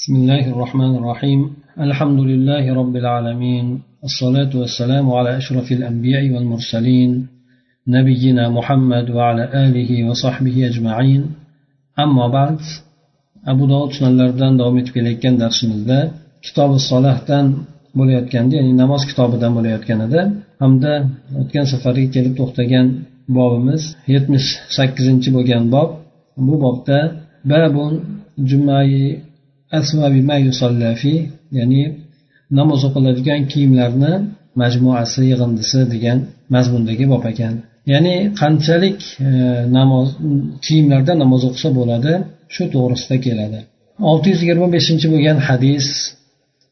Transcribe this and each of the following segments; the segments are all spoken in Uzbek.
بسم الله الرحمن الرحيم الحمد لله رب العالمين الصلاة والسلام على أشرف الأنبياء والمرسلين نبينا محمد وعلى آله وصحبه أجمعين أما بعد أبو داود sunanlaridan davom etib kelayotgan darsimizda kitobi solohdan bo'layotganda ya'ni namoz kitobidan bo'layotgan edi hamda o'tgan safarga kelib to'xtagan bobimiz yetmish sakkizinchi bo'lgan bob bu bobda babun jumai ya'ni namoz o'qiladigan kiyimlarni majmuasi yig'indisi degan mazmundagi bob ekan ya'ni qanchalik namoz kiyimlarda namoz o'qisa bo'ladi shu to'g'risida keladi olti yuz yigirma beshinchi bo'lgan hadis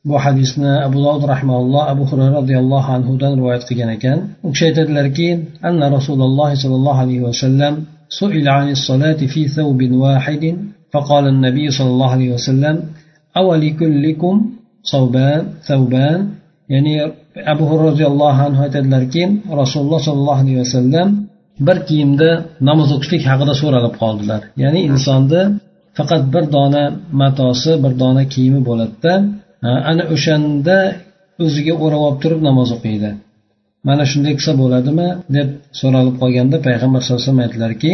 bu hadisni abu dovud rahmaulloh abu hurayra roziyallohu anhudan rivoyat qilgan ekan u kishi aytadilarki anna rasululloh sollallohu alayhi vasallam سئل عن الصلاة في ثوب واحد فقال النبي صلى الله عليه وسلم أولكلكم صوبان ثوبان ya'ni abu hurra roziyallohu anhu aytadilarki rasululloh sollallohu alayhi vasallam bir kiyimda namoz o'qishlik haqida so'ralib qoldilar ya'ni insonni faqat bir dona matosi bir dona kiyimi bo'ladida ana o'shanda o'ziga o'rab olib turib namoz o'qiydi mana shunday qilsa bo'ladimi deb so'ralib qolganda payg'ambar sallallohu alayhi vasallam aytdilarki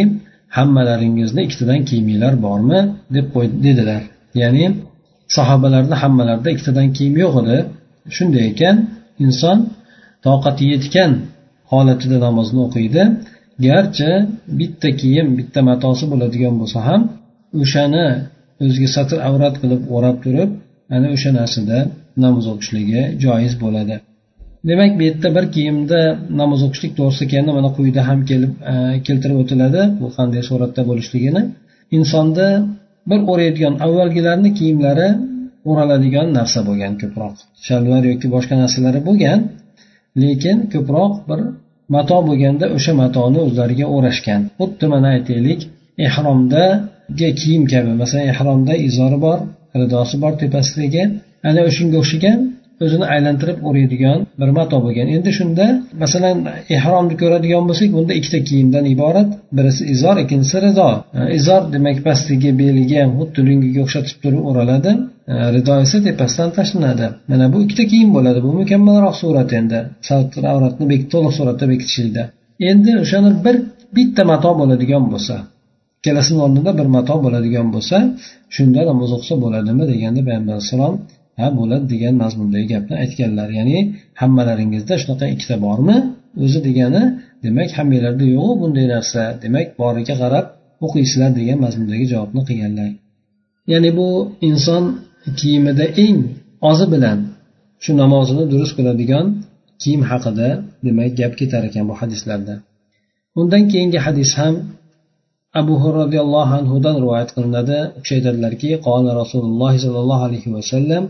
hammalaringizni ikkitadan kiyiminglar bormi? deb dedilar. Ya'ni sahobalarni hammalarida ikkitadan kiyim yo'q edi. Shunday ekan inson toqati yetgan holatida namozni o'qiydi. Garchi bitta kiyim bitta matosi bo'ladigan bo'lsa ham o'shani o'ziga satr avrat qilib o'rab turib ana o'sha narsada namoz o'qishligi joiz bo'ladi. Demak bu yerda bir kiyimda namoz o'qishlik to'g'risida kelganda mana quyida ham kelib e, keltirib o'tiladi bu qanday suratda bo'lishligini. Insonda bir o'raydigan avvalgilarni kiyimlari o'raladigan narsa bo'lgan ko'proq. Shalvar yoki boshqa narsalari bo'lgan lekin ko'proq bir mato bo'lganda o'sha matoni o'zlariga o'rashgan. Xuddi mana aytaylik ehromdagi kiyim kabi masalan ehromda izori bor ridosi bor tepasidagi ana o'shanga o'xshagan o'zini aylantirib o'raydigan bir mato bo'lgan. Endi shunda masalan ehromni ko'radigan bo'lsak bunda ikkita kiyimdan iborat. Birisi izor ikkinchisi rido e, izor demak pastdagi beliga ham xuddi lungiga o'xshatib turib o'raladi. E, rido esa tepasidan tashlanadi. Mana bu ikkita kiyim bo'ladi. Bu mukammalroq surat endi. Satr avratni to'liq suratda bekitishlikda endi o'shani bir bitta mato bo'ladigan bo'lsa ikkalasini o'rnida bir mato bo'ladigan bo'lsa shunda namoz o'qisa bo'ladimi deganda payg'ambar alayhissalom ha bo'ladi degan mazmundagi gapni aytganlar. Ya'ni hammalaringizda shunaqa ikkita bormi? O'zi degani demak hammanglarda yo'qu bunday narsa. Demak boriga qarab o'qiysizlar degan mazmundagi javobni qilganlar. Ya'ni bu inson kiyimida eng ozi bilan shu namozini durust qiladigan kiyim haqida demak gap ketar ekan bu hadislarda. Undan keyingi hadis ham abu hurra roziyallohu anhudan rivoyat qilinadi. U kishi aytadilarki qola rasululloh sollallohu alayhi vasallam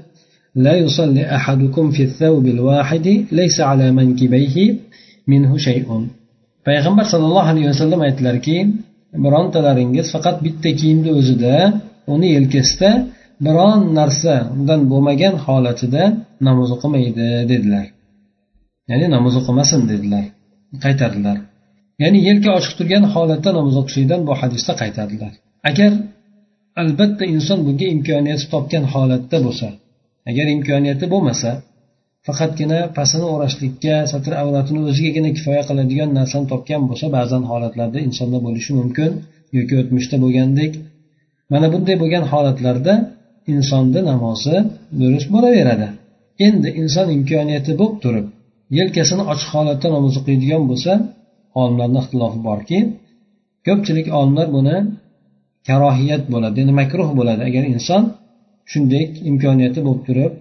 لا يصلي أحدكم في الثوب الواحد ليس على منكبيه منه شيء payg'ambar sallallohu alayhi vasallam aytdilarki birontalaringiz faqat bitta kiyimni o'zida uni yelkasida biron narsa undan bo'lmagan holatida namoz o'qimaydi dedilar ya'ni namoz o'qimasin dedilar qaytardilar ya'ni yelka ochiq turgan holatda namoz o'qishlikdan bu hadisda qaytardilar agar albatta inson bunga imkoniyat topgan holatda bo'lsa agar imkoniyati bo'lmasa faqatgina pastini o'rashlikka satr avratini o'zigagina kifoya qiladigan narsani topgan bo'lsa ba'zan holatlarda insonda bo'lishi mumkin yoki o'tmishda bo'lgandek. Mana bunday bo'lgan holatlarda insonni namozi durust bo'laveradi. Endi inson imkoniyati bo'lib turib yelkasini ochiq holatda namoz o'qiydigan bo'lsa olimlarni ixtilofi borki ko'pchilik olimlar buni karohiyat bo'ladi ya'ni makruh bo'ladi. Agar inson shunday imkoniyati bo'lib turib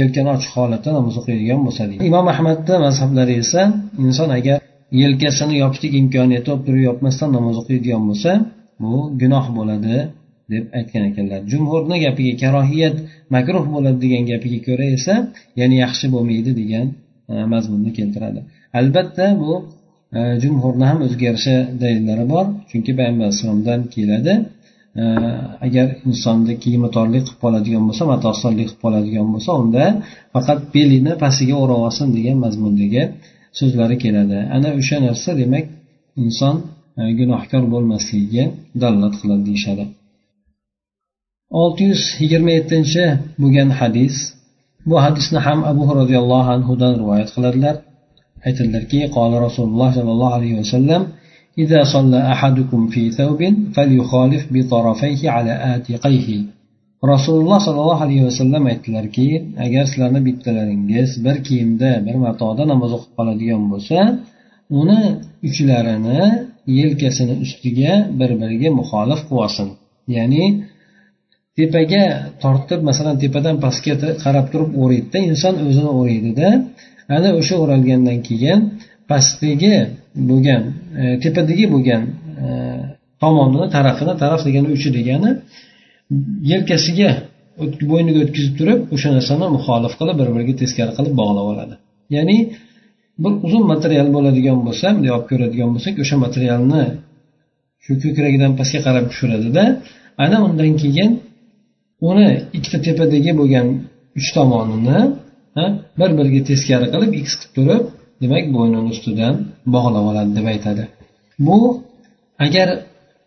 yelkani ochiq holatda namoz o'qiydigan bo'lsa deydi. Imom ahmadni mazhablari esa inson agar yelkasini yopishlik imkoniyati bo'lib turib yopmasdan namoz o'qiydigan bo'lsa bu gunoh bo'ladi deb aytgan ekanlar. Jumhurni gapiga karohiyat makruh bo'ladi degan gapiga ko'ra esa ya'ni yaxshi bo'lmaydi degan e, mazmunni keltiradi. Albatta bu e, jumhurni ham o'ziga yarasha dalillari bor chunki payg'ambar alayhissalomdan keladi. Agar insonda kiymatorlik qilib qoladigan bo'lsa matosi qilib qoladigan bo'lsa unda faqat belini pastiga o'rab olsin degan mazmundagi so'zlari keladi. Ana o'sha narsa demak inson e, gunohkor bo'lmasligiga dalolat qiladi deyishadi. Olti yuz yigirma yettinchi bo'lgan hadis. Bu hadisni ham abu roziyallohu anhudan rivoyat qiladilar. Aytadilarki qola rasululloh sollallohu alayhi vasallam إذا صلى أحدكم في ثوب فليخالف بطرفيه على آتقيه rasululloh sollallohu alayhi vasallam aytdilarki agar sizlarni bittalaringiz bir kiyimda bir matoda namoz o'qib qoladigan bo'lsa uni uchlarini yelkasini ustiga bir biriga muxolif qilib olsin ya'ni tepaga tortib masalan tepadan pastga qarab turib o'raydida inson o'zini o'raydida ana o'sha o'ralgandan keyin pastdagi bo'lgan e, tepadagi bo'lgan e, tomonini tarafini taraf degani uchi degani yelkasiga bo'yniga o'tkazib turib o'sha narsani muxolif qilib bir biriga teskari qilib bog'lab oladi. Ya'ni bir uzun material bo'ladigan bo'lsa bunday olib ko'radigan bo'lsak o'sha materialni shu ko'kragidan pastga qarab tushiradida ana undan keyin uni ikkita tepadagi bo'lgan uch tomonini bir biriga teskari qilib x qilib turib demak bo'ynini ustidan bog'lab oladi deb aytadi. Bu agar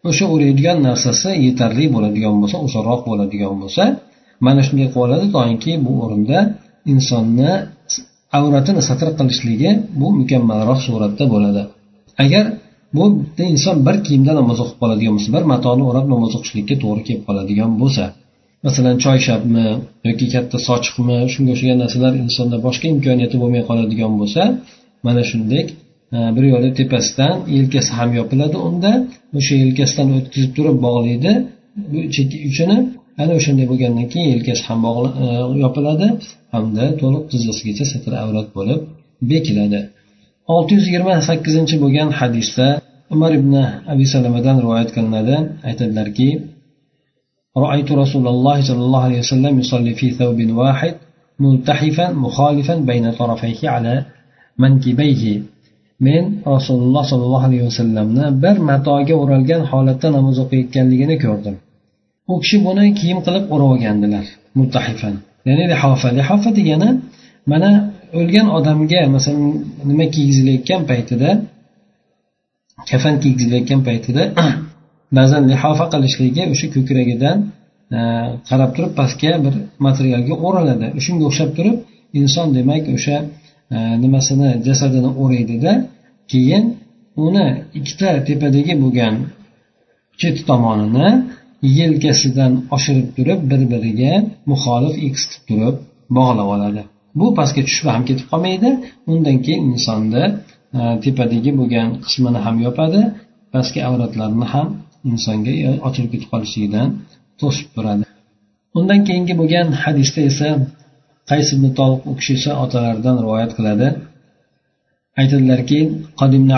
o'sha o'raydigan narsasi yetarli bo'ladigan bo'lsa uzunroq bo'ladigan bo'lsa mana shunday qilib oladi doimki bu o'rinda insonni avratini satr qilishligi bu mukammalroq suratda bo'ladi. Agar bu inson bir kiyimda namoz o'qib qoladigan bo'lsa bir matoni o'rab namoz o'qishlikka to'g'ri kelib qoladigan bo'lsa masalan choyshabmi yoki katta sochiqmi shunga o'xshagan narsalar insonda boshqa imkoniyati bo'lmay qoladigan bo'lsa mana shunday e, bir yo'la tepasidan yelkasi ham yopiladi unda o'sha yelkasidan o'tkazib turib bog'laydi bu chekka uchini ana o'shanday bo'lgandan keyin yelkasi ham e, yopiladi hamda to'liq tizzasigacha satr avrat bo'lib bekiladi olti yuz yigirma sakkizinchi bo'lgan hadisda umar ibn abi salamadan rivoyat qilinadi aytadilarki رأيت رسول الله صلى الله عليه وسلم يصلي في ثوب واحد ملتحفا مخالفا بين طرفيه على mankibayhi men rasululloh sollallohu alayhi vasallamni bir matoga o'ralgan holatda namoz o'qiyotganligini ko'rdim. U kishi buni kiyim qilib o'rab olgandilar mutahifan ya'ni lihofa. Lihofa degani mana o'lgan odamga masalan nima kiygizilayotgan paytida kafan kiygizilayotgan paytida ba'zan lihofa qilishligi o'sha ko'kragidan e, qarab turib pastga bir materialga o'raladi. Shunga o'xshab turib inson demak o'sha nimasini jasadini o'raydida keyin uni ikkita tepadagi bo'lgan chet tomonini yelkasidan oshirib turib bir biriga muxolif x turib bog'lab oladi. Bu pastga tushib ham ketib qolmaydi. Undan keyin insonni e, tepadagi bo'lgan qismini ham yopadi. Pastki avratlarini ham insonga e, ochilib ketib qolishligidan to'sib turadi. Undan keyingi bo'lgan hadisda esa qays ibn toliq u kishi esa otalaridan rivoyat qiladi? Aytadilarki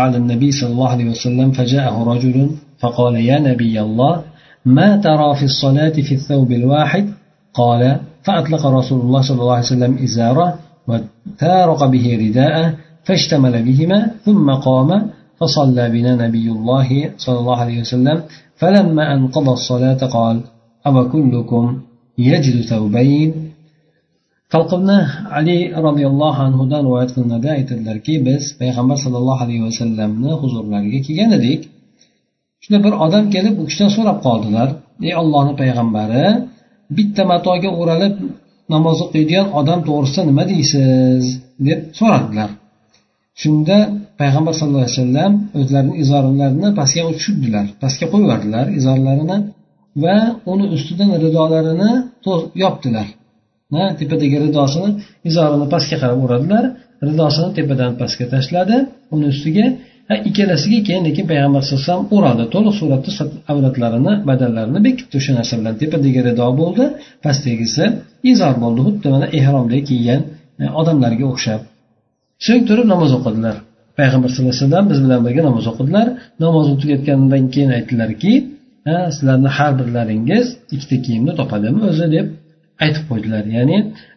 على النبي صلى الله عليه وسلم فجاءه رجل فقال يا نبي الله ما ترى في الصلاة في الثوب الواحد قال فأطلق رسول الله صلى الله عليه وسلم إزاره وتارق به رداءه فاشتمل بهما ثم قام فصلى بنا نبي الله صلى الله عليه وسلم فلما أن قضى الصلاة قال أو كلكم يجد ثوبين talqibni ali roziyallohu anhudan rivoyat qilinadi. Aytadilarki biz payg'ambar sallallohu alayhi vasallamni huzurlariga kelgan edik. Shunda bir odam kelib u kishidan so'rab qoldilar. Ey ollohni payg'ambari bitta matoga o'ralib namoz o'qiydigan odam to'g'risida nima deysiz? deb so'radilar. Shunda payg'ambar sallallohu alayhi vasallam o'zlarini izorlarini pastga tushirdilar pastga qo'yib yubordilar izorlarini va uni ustidan ridolarini yopdilar. Tepadagi ridosini izorini pastga qarab o'radilar ridosini tepadan pastga tashladi. Uni ustiga ikkalasiga keyin lekin payg'ambar sallallohu alayhi vasallam o'radi to'liq suratda avratlarini badallarini bekitdi o'sha narsa bilan tepadagi rido bo'ldi. Pastdagisi izor bo'ldi. Xuddi mana ehromda kiygan e, odamlarga o'xshab. So'ng turib namoz o'qidilar. Payg'ambar sallallohu alayhi vasallam biz bilan birga namoz o'qidilar. Namozni tugatganidan keyin aytdilarki sizlarni har birlaringiz ikkita kiyimni topadimi o'zi deb aytib qo'ydilar ya'ni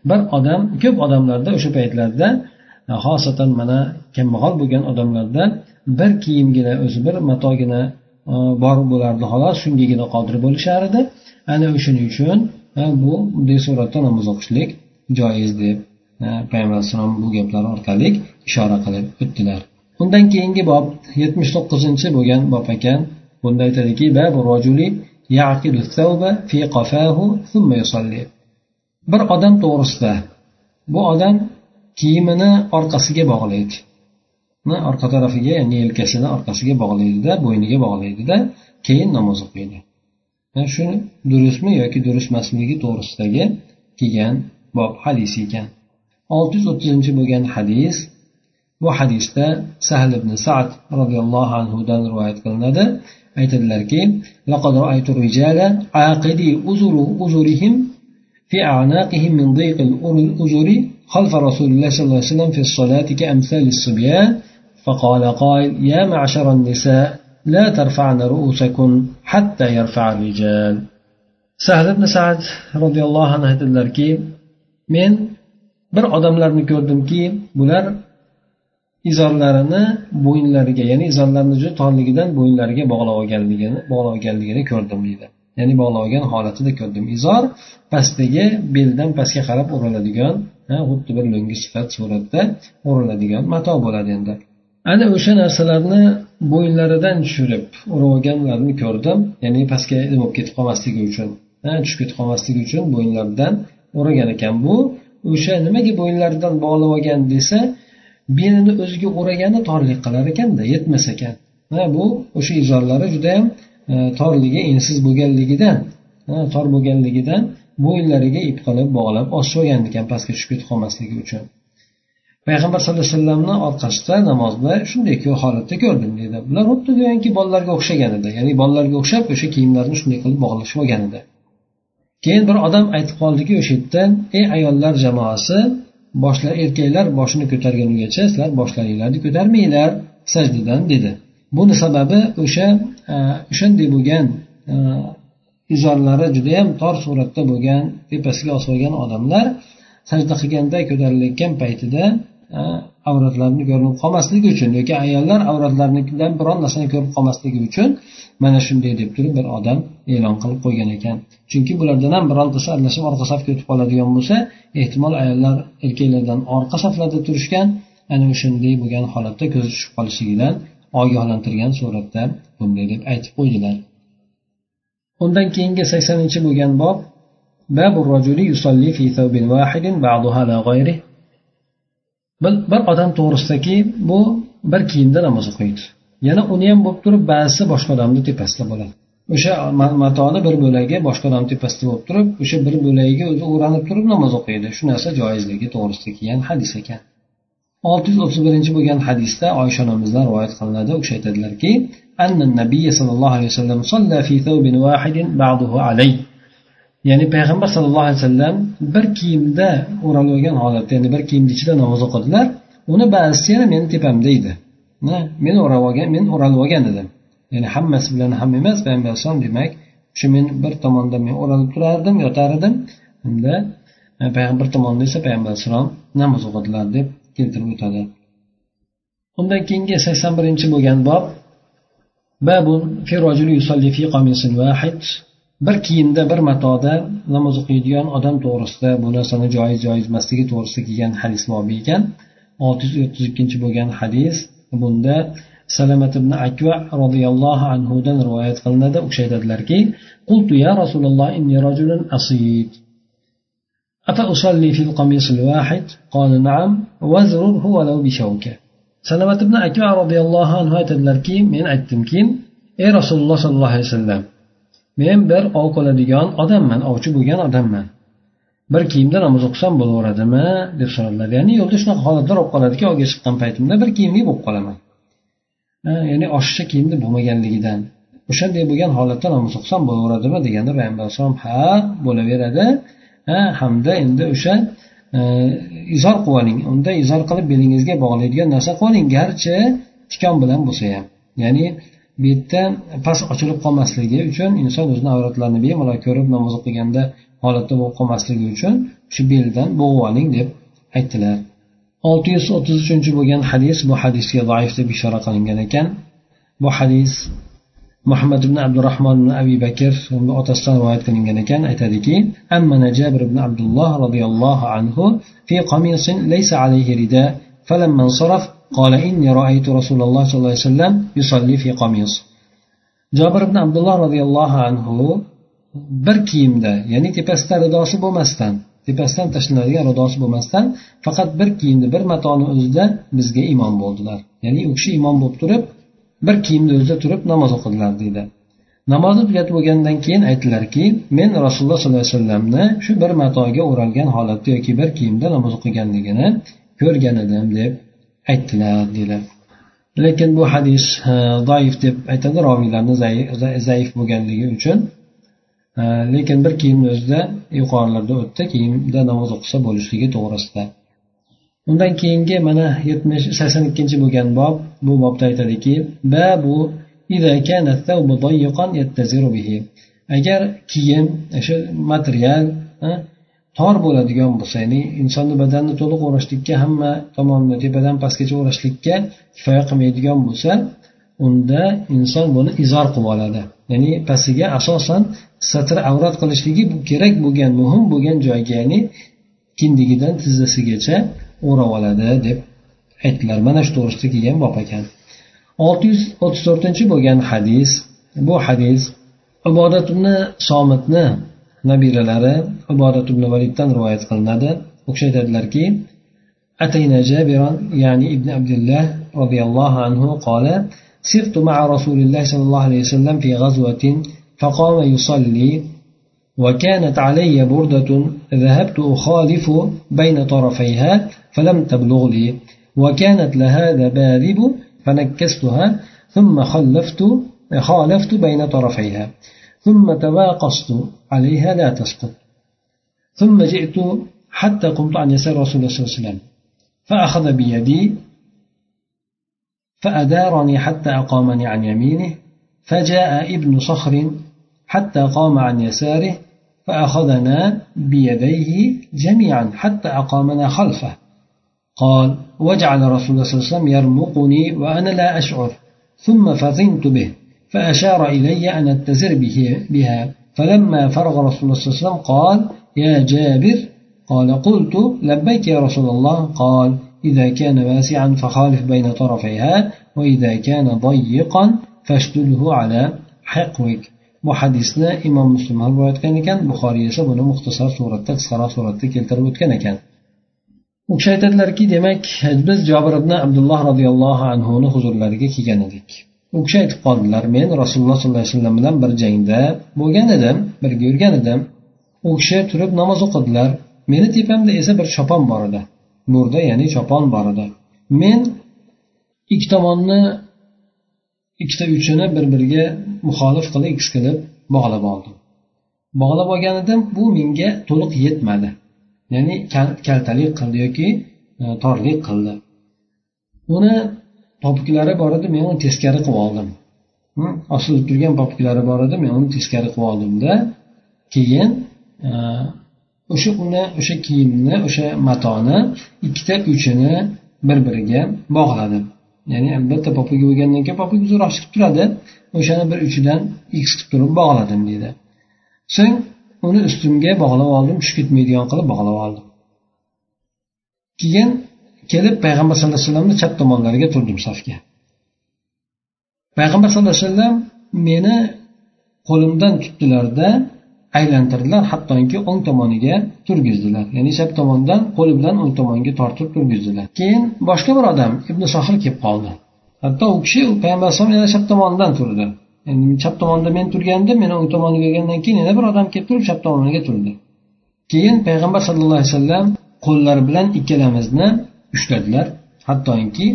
bir odam ko'p odamlarda o'sha paytlarda xosatan mana kambag'al bo'lgan odamlarda bir kiyimgina o'zi bir matogina e, bor bo'lardi xolos shungagina qodir bo'lishar edi ana o'shaning uchun bu bunday suratda namoz o'qishlik joiz deb payg'ambar alayhissalom bu gaplar orqali ishora qilib o'tdilar undan keyingi bob yetmish to'qqizinchi bo'lgan bob ekan bunda aytadiki يعقد الثوب في قفاه ثم يصلي bir odam to'g'risida bu odam kiyimini orqasiga bog'laydi. Orqa tarafiga ya'ni yelkasini orqasiga bog'laydida bo'yniga bog'laydida keyin namoz o'qiydi. Shu durustmi yoki durust emasligi to'g'risidagi kelgan bob hadis ekan. olti yuz o'ttizinchi bo'lgan hadis bu hadisda sahl ibn sad roziyallohu anhudan rivoyat qilinadi. Aytadilarki في أعناقهم من ضيق الأزر خلف رسول الله صلى الله عليه وسلم في الصلاة كأمثال الصبيان فقال قائل يا معشر النساء لا ترفعن رؤوسكن حتى يرفع الرجال sahl ibn sad roziyallohu anhu aytadilarki men bir odamlarni ko'rdimki bular izorlarini bo'yinlariga ya'ni izorlarini juda torligidan bo'yinlariga bog'lab olganligini bog'lab olganligini ko'rdim deydi ya'ni bog'lagan holatida ko'rdim. Izor pastdagi beldan pastga qarab o'raladigan xuddi bir lo'ngi sifat suratda o'raladigan mato bo'ladi endi. Ana o'sha narsalarni bo'yinlaridan tushirib urib olganlarini ko'rdim. Ya'ni pastga bo'lib ketib qolmasligi uchun tushib ketib qolmasligi uchun bo'yinlaridan o'ragan ekan. Bu o'sha nimaga bo'yinlaridan bog'lab olgan desa belini o'ziga o'ragani torlik qilar ekanda yetmas ekan. Ha bu o'sha izorlari judayam E, torligi ensiz bo'lganligidan e, tor bo'lganligidan bo'yinlariga ip qilib bog'lab osib olgan ekan pastga tushib ketib qolmasligi uchun. Payg'ambar sallallohu alayhi vasallamni orqasida namozda shunday holatda ko'rdim deydi bular xuddi go'yoki bolalarga o'xshagan edi ya'ni bolalarga o'xshab o'sha kiyimlarini shunday qilib bog'lashib olgan edi. Keyin bir odam aytib qoldiki o'sha yerdan ey ayollar jamoasi boshlar erkaklar boshini ko'targungacha sizlar boshlaringlarni ko'tarmanglar sajdadan dedi. Buni sababi o'sha o'shanday bo'lgan e, izorlari judayam tor suratda bo'lgan tepasiga osib olgan odamlar sajda qilganda ko'tarilayotgan paytida e, avratlarini ko'rinib qolmasligi uchun yoki ayollar avratlaridan biron narsani ko'rib qolmasligi uchun mana shunday deb turib bir odam e'lon qilib qo'ygan ekan. Chunki bulardan ham birontasi aralashib orqa safga o'tib qoladigan bo'lsa ehtimol ayollar erkaklardan orqa saflarda turishgan ana o'shanday bo'lgan holatda ko'zi tushib qolishligidan ogohlantirgan suratda bunday deb aytib qo'ydilar. Undan keyingi saksoninchi bo'lgan bob bir odam to'g'risidaki bu bir kiyimda namoz o'qiydi. Yana uni ham bo'lib turib ba'zisi boshqa odamni tepasida bo'ladi. O'sha matoni bir bo'lagi boshqa odamni tepasida bo'lib turib o'sha bir bo'lagiga o'zi o'ranib turib namoz o'qiydi. Shu narsa joizligi to'g'risida kelgan hadis ekan. olti yuz o'ttiz birinchi bo'lgan hadisda oysha onamizdan rivoyat qilinadi u kishi aytadilarki أن النبي صلى الله عليه وسلم صلى في ثوب واحد بعضه عليه ya'ni payg'ambar sallallohu alayhi vasallam bir kiyimda o'ralib olgan holatda ya'ni bir kiyimni ichida namoz o'qidilar uni ba'zisi yana meni tepamda edi men o'rab olgan men o'ralib olgan edim ya'ni hammasi bilan ham emas payg'ambar alayhisalom demak o'sha men bir tomonda men o'ralib turardim yotar edim unda e, payg'ambar tomonda esa payg'ambar alayhissalom namoz o'qidilar deb keltirib o'tadi. Undan keyingi sakson birinchi bo'lgan bob bir kiyimda bir matoda namoz o'qiydigan odam to'g'risida bu narsani joiz joiz emasligi to'g'risida kelgan hadis bobi ekan. olti yuz o'ttiz ikkinchi bo'lgan hadis bunda salamat ibn akva roziyallohu anhudan rivoyat qilinadi. U kishi aytadilarki qultu ya rasululloh inni rajulun asid. أصيد أفأصلي في القميص الواحد قال نعم وزره ولو بشوكة salamat ibn akva roziyallohu anhu aytadilarki men aytdimki ey rasululloh sollallohu alayhi vasallam men bir ov qiladigan odamman ovchi bo'lgan odamman bir kiyimda namoz o'qisam bo'laveradimi deb so'radilar ya'ni yo'lda shunaqa holatlar bo'lib qoladiki ovga chiqqan paytimda bir kiyimli bo'lib qolaman ya'ni oshiqcha kiyimda bo'lmaganligidan o'shanday bo'lgan holatda namoz o'qisam bo'laveradimi deganda payg'ambar alayhisalom ha bo'laveradi ha hamda endi o'sha e, izor qilib oling unda izor qilib belingizga bog'laydigan narsa qilib oling garchi tikon bilan bo'lsa ham. Ya'ni bu yerda past ochilib qolmasligi uchun inson o'zini avratlarini bemalol ko'rib namoz o'qiganda holatda bo'lib qolmasligi uchun shu beldan bo'g'ib oling deb aytdilar. Olti yuz o'ttiz uchinchi bo'lgan hadis bu hadisga zaif deb ishora qilingan ekan. Bu hadis muhammad ibn abdurahmon ibn abi bakr otasidan rivoyat qilingan ekan aytadiki أمن جابر بن عبد الله رضي الله عنه في قميص ليس عليه رداء فلما انصرف قال إني رأيت رسول الله صلى الله عليه وسلم يصلي في قميص jobir ibn abdulloh roziyallohu anhu bir kiyimda ya'ni tepasida ridosi bo'lmasdan tepasidan tashlanadigan ridosi bo'lmasdan faqat bir kiyimda bir matoni o'zida bizga imom bo'ldilar ya'ni u kishi imom bo'lib turib bir kiyimni o'zida turib namoz o'qidilar deydi. Namozni tugatib bo'lgandan keyin aytdilarki men rasululloh sollallohu alayhi vasallamni shu bir matoga o'ralgan holatda yoki bir kiyimda namoz o'qiganligini ko'rgan edim deb aytdilar deydi. Lekin bu hadis zaif deb aytadi roviylarni zaif bo'lganligi uchun. Lekin bir kiyimni o'zida yuqorilarda o'tdi kiyimda namoz o'qisa bo'lishligi to'g'risida. Undan keyingi mana yetmish sakson ikkinchi bo'lgan bob bu bobda aytadiki babu agar kiyim o'sha material tor bo'ladigan bo'lsa ya'ni insonni badanini to'liq o'rashlikka hamma tomonni tepadan pastgacha o'rashlikka kifoya qilmaydigan bo'lsa unda inson buni izor qilib oladi. Ya'ni pastiga asosan satr avrat qilishligi kerak bo'lgan muhim bo'lgan joyga ya'ni kindigidan tizzasigacha o'rab oladi deb aytdilar mana shu to'g'risida kelgan bob ekan olti yuz o'ttiz to'rtinchi bo'lgan hadis bu hadis ibodat ibn somitni nabiralari ibodat ibn validdan rivoyat qilinadi u kishi aytadilarki أتينا جابرا يعني ابن عبد الله رضي الله عنه قال سرت مع رسول الله صلى الله عليه وسلم في غزوة فقام يصلي وكانت علي بردة ذهبت أخالف بين طرفيها فلم تبلغ لي وكانت لها ذباذب فنكستها ثم خلفت خالفت بين طرفيها ثم تواقصت عليها لا تسقط. ثم جئت حتى قمت عن يسار رسول الله صلى الله عليه وسلم فأخذ بيدي فأدارني حتى أقامني عن يمينه فجاء ابن صخر حتى قام عن يساره فأخذنا بيديه جميعا حتى أقامنا خلفه. قال وجعل رسول الله صلى الله عليه وسلم يرمقني وأنا لا أشعر ثم فطنت به فأشار إلي أن أتزر به بها. فلما فرغ رسول الله صلى الله عليه وسلم قال يا جابر قال قلت لبيك يا رسول الله. قال إذا كان واسعا فخالف بين طرفيها وإذا كان ضيقا فاشتله على حقوك. Bu hadisni imom muslim ham rivoyat qilgan ekan buxoriy esa buni muxtasar suratda qisqaroq suratda keltirib o'tgan ekan. U kishi aytadilarki demak biz jobir ibn abdulloh roziyallohu anhuni huzurlariga kelgan edik. U kishi aytib qoldilar men rasululloh sollallohu alayhi vasallam bilan bir jangda bo'lgan edim birga yurgan edim. U kishi turib namoz o'qidilar. Meni tepamda esa bir chopon bor edi. Burda ya'ni chopon bor edi. Men ikki tomonni ikkita uchini bir biriga muxolif qilib x qilib bog'lab oldim. Bog'lab olganida bu menga to'liq yetmadi. Ya'ni kaltalik qildi yoki e, torlik qildi. Uni popuklari bor edi men uni teskari qilib oldim. Osilib turgan popuklari bor edi men uni teskari qilib oldimda keyin e, o'sha uni o'sha kiyimni o'sha matoni ikkita uchini bir biriga bog'ladim. Ya'ni bitta popuga bo'lgandan keyin popuga uzunroq chiqib turadi. O'shani bir uchidan x qilib turib bog'ladim deydi so'ng uni ustimga bog'lab oldim tushib ketmaydigan qilib bog'lab oldim. Keyin kelib payg'ambar sallallohu alayhi vasallamni chap tomonlariga turdim safga. Payg'ambar sallallohu alayhi vasallam meni qo'limdan tutdilarda aylantirdilar. Hattoki o'ng tomoniga turgizdilar. Ya'ni chap tomondan qo'li bilan o'ng tomonga tortib turgizdilar. Keyin boshqa bir odam ibn sohil kelib qoldi. Hatto u kishi payg'ambar alayhisalom yana chap tomonidan turdi. Yani chap tomonda men turgandim meni o'ng tomonga kelgandan keyin yana bir odam kelib turib chap tomoniga turdi. Keyin payg'ambar sallallohu alayhi vasallam qo'llari bilan ikkalamizni ushladilar. Hattoki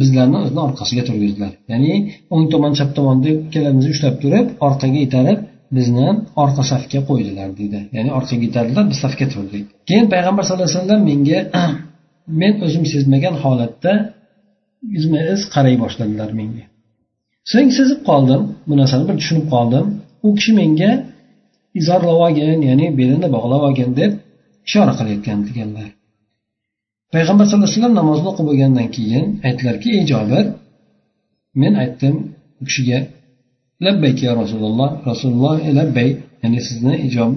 bizlarni o'zini orqasiga turgizdilar. Ya'ni o'ng tomon chap tomonni ikkalamizni ushlab turib orqaga itarib bizni orqa safga qo'ydilar deydi ya'ni orqaga yetardilar biz safga turdik. Keyin payg'ambar sallallohu alayhi vasallam menga men o'zim sezmagan holatda yuzma iz qaray boshladilar menga. So'ng sezib qoldim bu narsani bir tushunib qoldim. U kishi menga izorlab olgin ya'ni belini bog'lab olgin deb ishora qilayotgan deganlar. Payg'ambar sallallohu alayhi vasallam namozni o'qib bo'lgandan keyin aytdilarki ey jobir men aytdim u kishiga labbayk ya rasululloh. Rasululloh labbay ya'ni sizni ijob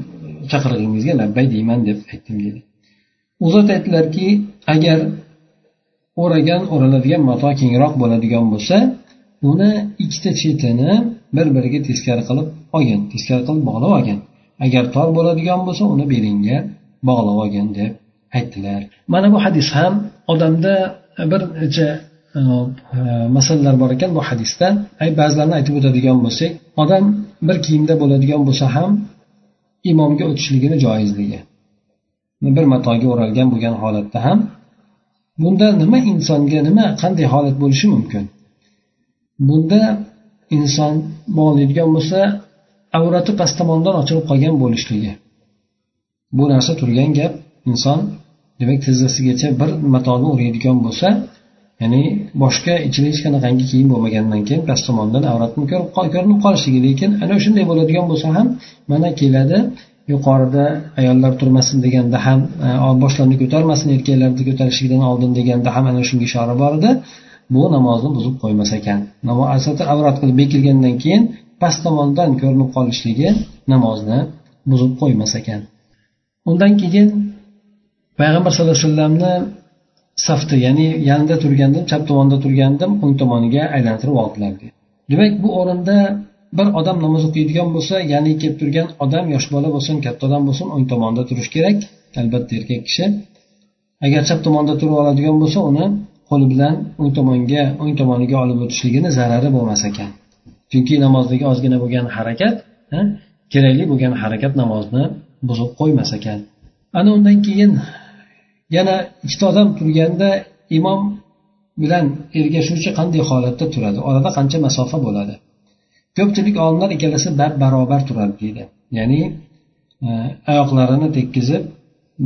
chaqirig'ingizga labbay deyman deb aytdim dedi. U zot aytdilarki agar o'ragan o'raladigan mato kengroq bo'ladigan bo'lsa uni ikkita chetini bir biriga teskari qilib olgin teskari qilib bog'lab olgin. Agar tor bo'ladigan bo'lsa uni belingga bog'lab olgin deb aytdilar. Mana bu hadis ham odamda bir necha masalalar bor ekan bu hadisda. Ba'zilarini aytib o'tadigan bo'lsak odam bir kiyimda bo'ladigan bo'lsa ham imomga o'tishligini joizligi. Bir matoga o'ralgan bo'lgan holatda ham bunda nima insonga nima qanday holat bo'lishi mumkin? Bunda inson bog'laydigan bo'lsa avrati past tomondan ochilib qolgan bo'lishligi. Bu narsa turgan gap inson demak tizzasigacha bir matoni o'raydigan bo'lsa ya'ni boshqa ichida hech qanaqangi kiyim bo'lmagandan keyin past tomondan avratni ko'rinib qolishligi lekin ana shunday bo'ladigan bo'lsa ham mana keladi. Yuqorida ayollar turmasin deganda ham e, boshlarini ko'tarmasin erkaklarni ko'tarishligidan oldin deganda ham ana shunga ishora bor edi. Bu namozni buzib qo'ymas ekan. Avrat qilib bekilgandan keyin past tomondan ko'rinib qolishligi namozni buzib qo'ymas ekan. Undan keyin payg'ambar sallallohu alayhi vasallamni safda ya'ni yanida turgandim chap tomonda turgandim o'ng tomoniga aylantirib oldilar demak bu o'rinda bir odam namoz o'qiydigan bo'lsa ya'ni kelib turgan odam yosh bola bo'lsin katta odam bo'lsin o'ng tomonda turishi kerak. Albatta erkak kishi. Agar chap tomonda turib oladigan bo'lsa uni qo'li bilan o'ng tomonga o'ng tomoniga olib o'tishligini zarari bo'lmas ekan. Chunki namozdagi ozgina bo'lgan harakat kerakli bo'lgan harakat namozni buzib qo'ymas ekan. Ana undan keyin yana ikkita odam turganda imom bilan ergashuvchi qanday holatda turadi? Orada qancha masofa bo'ladi? Ko'pchilik olimlar ikkalasi bab barobar turadi deydi. Ya'ni e, oyoqlarini tekkizib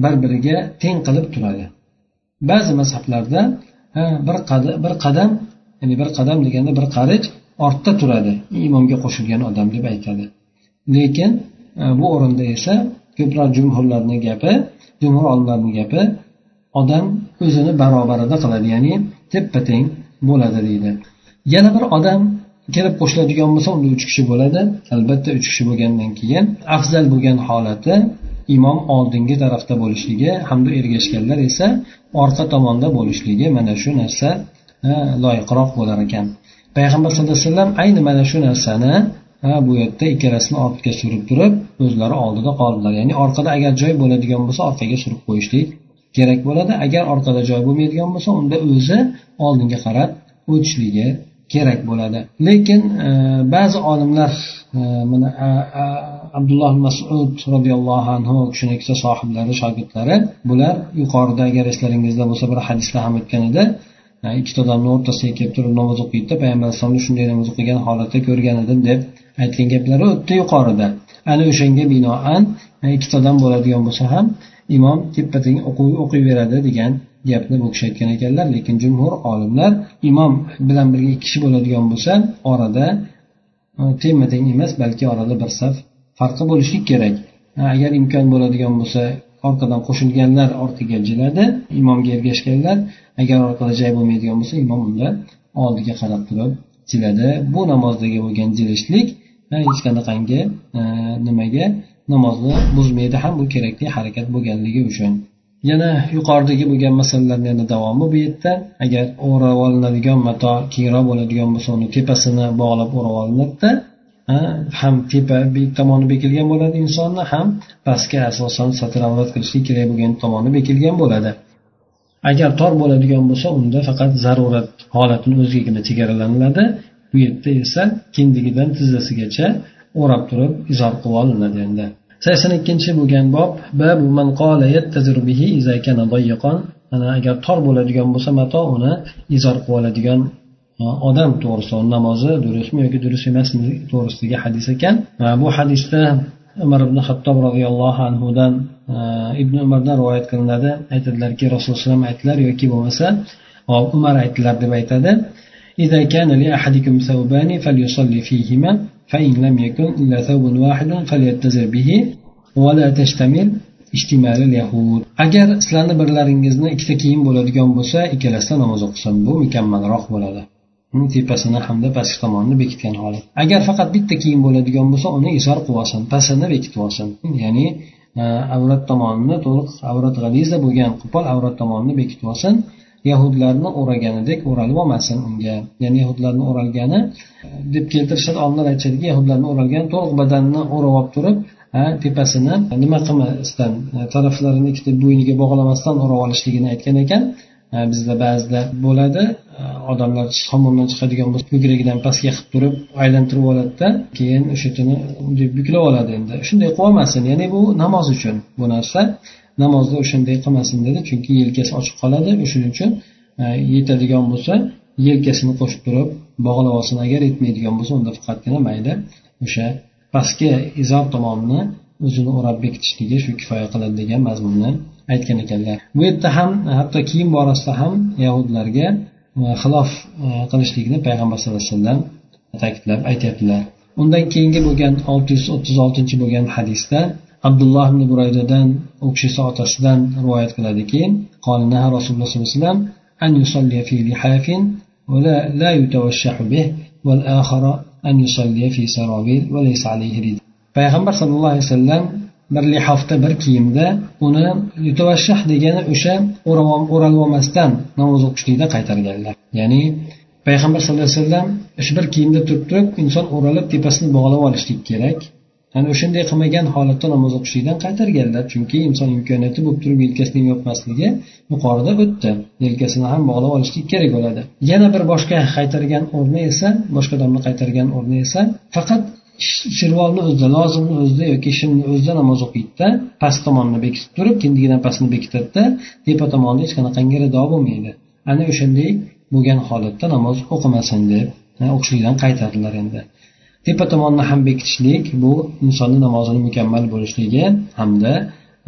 bir biriga teng qilib turadi. Ba'zi mazhablarda bir qadam bir qadam ya'ni bir qadam deganda bir qarich ortda turadi. Imomga qo'shilgan odam deb aytadi. Lekin e, bu o'rinda esa ko'proq jumhurlarni gapi jumhur olimlarni gapi odam o'zini barobarida qiladi ya'ni teppa teng bo'ladi deydi. Yana bir odam kelib qo'shiladigan bo'lsa unda uch kishi bo'ladi. Albatta uch kishi bo'lgandan keyin afzal bo'lgan holati imom oldingi tarafda bo'lishligi hamda ergashganlar esa orqa tomonda bo'lishligi mana shu narsa loyiqroq bo'lar ekan. Payg'ambar sallallohu alayhi vasallam ayni mana shu narsani bu yerda ikkalasini ortga surib turib o'zlari oldida qoldilar. Ya'ni orqada agar joy bo'ladigan bo'lsa orqaga surib qo'yishlik kerak bo'ladi. Agar orqada joy bo'lmaydigan bo'lsa unda o'zi oldinga qarab o'tishligi kerak bo'ladi. Lekin e, ba'zi olimlar e, mana abdulloh masud roziyallohu anhu kishini ikkita sohiblari shogirdlari bular yuqorida agar eslaringizda bo'lsa bir hadisda ham o'tgan edi. E, ikkita odamni o'rtasiga kelib turib namoz o'qiydida payg'ambar alayhisalomni shunday namoz o'qigan holatda ko'rgan edim deb aytgan gaplari o'tdi yuqorida. Ana o'shanga binoan e, ikkita odam bo'ladigan bo'lsa ham imom teppa teng o'qiyveradi degan gapni bu kishi aytgan ekanlar. Lekin jumhur olimlar imom bilan birga ikki kishi bo'ladigan bo'lsa orada e, tengma teng emas balki orada bir saf farqi bo'lishi kerak. Agar imkon bo'ladigan bo'lsa orqadan qo'shilganlar orqaga jiladi imomga ergashganlar. Agar orqada joy bo'lmaydigan bo'lsa imom unda oldiga qarab turib jiladi. Bu namozdagi bo'lgan jilishlik hech qanaqangi e, nimaga namozni buzmaydi ham bu kerakli harakat bo'lganligi uchun. Yana yuqoridagi bo'lgan masalalarni yana davomi bu yerda. Agar o'rab olinadigan mato kengroq bo'ladigan bo'lsa uni tepasini bog'lab o'rab olinadida ham tepa tomoni bekilgan bo'ladi insonni ham pastga asosan satr avrat qilishlik kerak bo'lgan tomoni bekilgan bo'ladi. Agar tor bo'ladigan bo'lsa unda faqat zarurat holatini o'zigagina chegaralaniladi. Bu yerda esa kindigidan tizzasigacha o'rab turib izor qilib olinadi endi. Sakson ikkinchi bo'lgan bob mana agar tor bo'ladigan bo'lsa mato uni izor qilib oladigan e, odam to'g'risida namozi durustmi yoki durust emasmi to'g'risidagi hadis ekan. E, bu hadisda umar ibn hattob roziyallohu anhudan e, ibn umardan rivoyat qilinadi. Aytadilarki rasululloh alayhi aytdilar yoki bo'lmasa umar aytdilar deb aytadi. إذا كان لأحدكم ثوبان فليصلي فيهما فإن لم يكن إلا ثوب واحد فليتزر به ولا تشتمل اشتمال اليهود agar sizlarni birlaringizni ikkita kiyim bo'ladigan bo'lsa ikkalasida namoz o'qisin bu mukammalroq bo'ladi tepasini hamda pastki tomonini bekitgan holat agar faqat bitta kiyim bo'ladigan bo'lsa uni izor qilib olsin pastini bekitib olsin ya'ni e, avrat tomonini to'liq avrat g'aliza bo'lgan qo'pol avrat tomonini bekitib olsin yahudlarni o'raganidek o'ralib olmasin unga. Ya'ni yahudlarni o'ralgani e, deb keltirishadi olimlar aytishadiki yahudlarni o'ralgan to'liq badanni o'rab olib turib tepasini nima qilmasdan e, taraflarini ikkita bo'yniga bog'lamasdan o'rab olishligini aytgan ekan. E, bizda ba'zida bo'ladi. Odamlar hammomdan chiqadigan bo'lsa ko'kragidan pastga qilib turib aylantirib oladida keyin o'sha yerni buklab oladi endi. Shunday qilib olmasin. Ya'ni bu namoz uchun bu narsa. Namozda o'shanday qilmasin dedi. Chunki yelkasi ochiq qoladi. O'shaning uchun e, yetadigan bo'lsa yelkasini qo'shib turib bog'lab olsin agar yetmaydigan bo'lsa unda faqatgina mayda o'sha pastki izor tomonini o'zini o'rab bekitishligi shu kifoya qiladi degan mazmunni aytgan ekanlar. Bu yerda ham hatto kiyim borasida ham yahudlarga e, xilof e, qilishlikni payg'ambar sallallohu alayhi vasallam ta'kidlab aytyaptilar. Undan keyingi bo'lgan olti yuz o'ttiz oltinchi bo'lgan hadisda abdulloh ibn buraydadan u kishisi otasidan rivoyat qiladiki rasululloh sollallohu alayhi vasallam أن يصلي في لحاف ولا لا يتوشح به والآخر أن يصلي في سرابيل وليس عليه رد payg'ambar sallallohu alayhi vasallam bir lihofda bir kiyimda uni yutavashshah degani o'sha o'ralib olmasdan namoz o'qishlikda qaytarganlar ya'ni payg'ambar sallallohu alayhi vasallam shu bir kiyimda turib turib inson o'ralib tepasini bog'lab olishlik kerak Ya'ni o'shanday qilmagan holatda namoz o'qishlikdan qaytarganlar chunki inson imkoniyati bo'lib turib yelkasini yopmasligi yuqorida o'tdi. Yelkasini ham bog'lab olishlik kerak bo'ladi. Yana bir boshqa qaytargan o'rni esa boshqa odamni qaytargan o'rni esa faqat shirvolni o'zida lozimni o'zida yoki shimni o'zida namoz o'qiydida past tomonni bekitib turib kindigidan pastni bekitadida tepa tomonni hech qanaqangi rido bo'lmaydi. Ana o'shanday bo'lgan holatda namoz o'qimasin deb o'qishlikdan qaytardilar endi. Tepa tomonni ham bekitishlik bu insonni namozini mukammal bo'lishligi hamda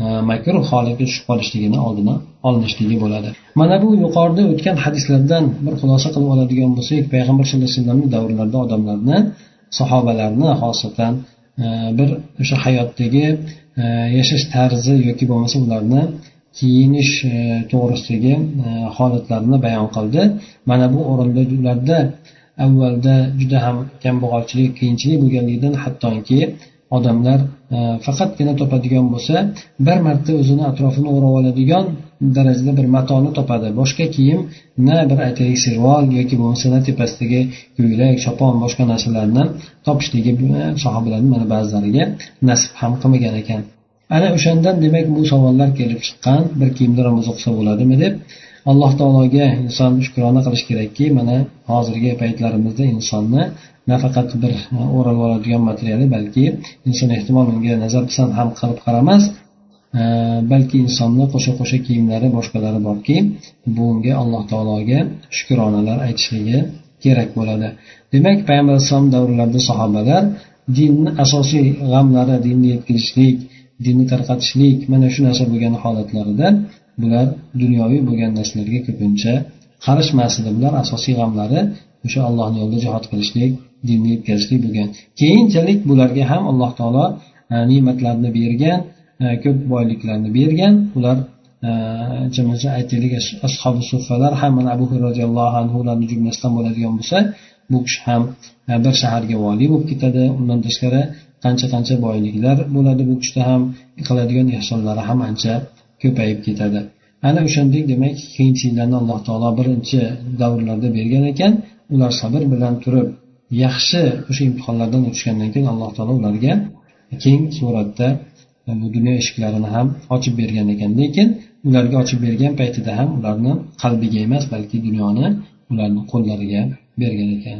e, makruh holatga tushib qolishligini oldini olinishligi bo'ladi. Mana bu yuqorida o'tgan hadislardan bir xulosa qilib oladigan bo'lsak payg'ambar sallallohu alayhi vasallamni davrlarida odamlarni sahobalarni xosatan e, bir o'sha hayotdagi e, yashash tarzi yoki bo'lmasa ularni kiyinish to'g'risidagi holatlarini bayon qildi. Mana bu o'rinda ularda avvalda juda ham kambag'alchilik qiyinchilik bo'lganligidan hattoki odamlar e, faqatgina topadigan bo'lsa bir marta o'zini atrofini o'rab oladigan darajada bir matoni topadi. Boshqa kiyim na bir aytaylik sirvol yoki bo'lmasa na tepasidagi ko'ylak chopon boshqa narsalarni topishligi sahobalarni mana ba'zilariga nasib ham qilmagan ekan. Ana o'shandan demak bu savollar kelib chiqqan bir kiyimda ro'za o'qisa bo'ladimi deb alloh taologa inson shukrona qilish kerakki mana hozirgi paytlarimizda insonni nafaqat bir e, o'ralib oladigan materiali balki inson ehtimol unga nazar pisand ham qilib qaramas. E, balki insonni qo'sha qo'sha kiyimlari boshqalari borki bunga alloh taologa shukronalar aytishligi kerak bo'ladi. Demak payg'ambar alayhisalom davrlarida sahobalar dinni asosiy g'amlari dinni yetkazishlik dinni tarqatishlik mana shu narsa bo'lgan holatlarida bular dunyoviy bo'lgan narsalarga ko'pincha qarishmasdi. Bular asosiy g'amlari o'sha allohni yo'lida jihod qilishlik dinni yetkazishlik bo'lgan. Keyinchalik bularga ham alloh taolo e, ne'matlarni bergan e, ko'p boyliklarni bergan. Ular e, aytaylik ashobi suffalar ham mana abu roziyallohu anhularni jumlasidan bo'ladigan bo'lsa bu kishi ham e, bir shaharga voliy bo'lib ketadi. Undan tashqari qancha qancha boyliklar bo'ladi bu kishida ham qiladigan ehsonlari ham ancha ko'payib ketadi. Ana o'shandek demak qiyinchiliklarni alloh taolo birinchi davrlarda bergan ekan. Ular sabr bilan turib yaxshi o'sha imtihonlardan o'tishgandan keyin alloh taolo ularga keng suratda e, bu dunyo eshiklarini ham ochib bergan ekan. Lekin ularga ochib bergan paytida ham ularni qalbiga emas balki dunyoni ularni qo'llariga bergan ekan.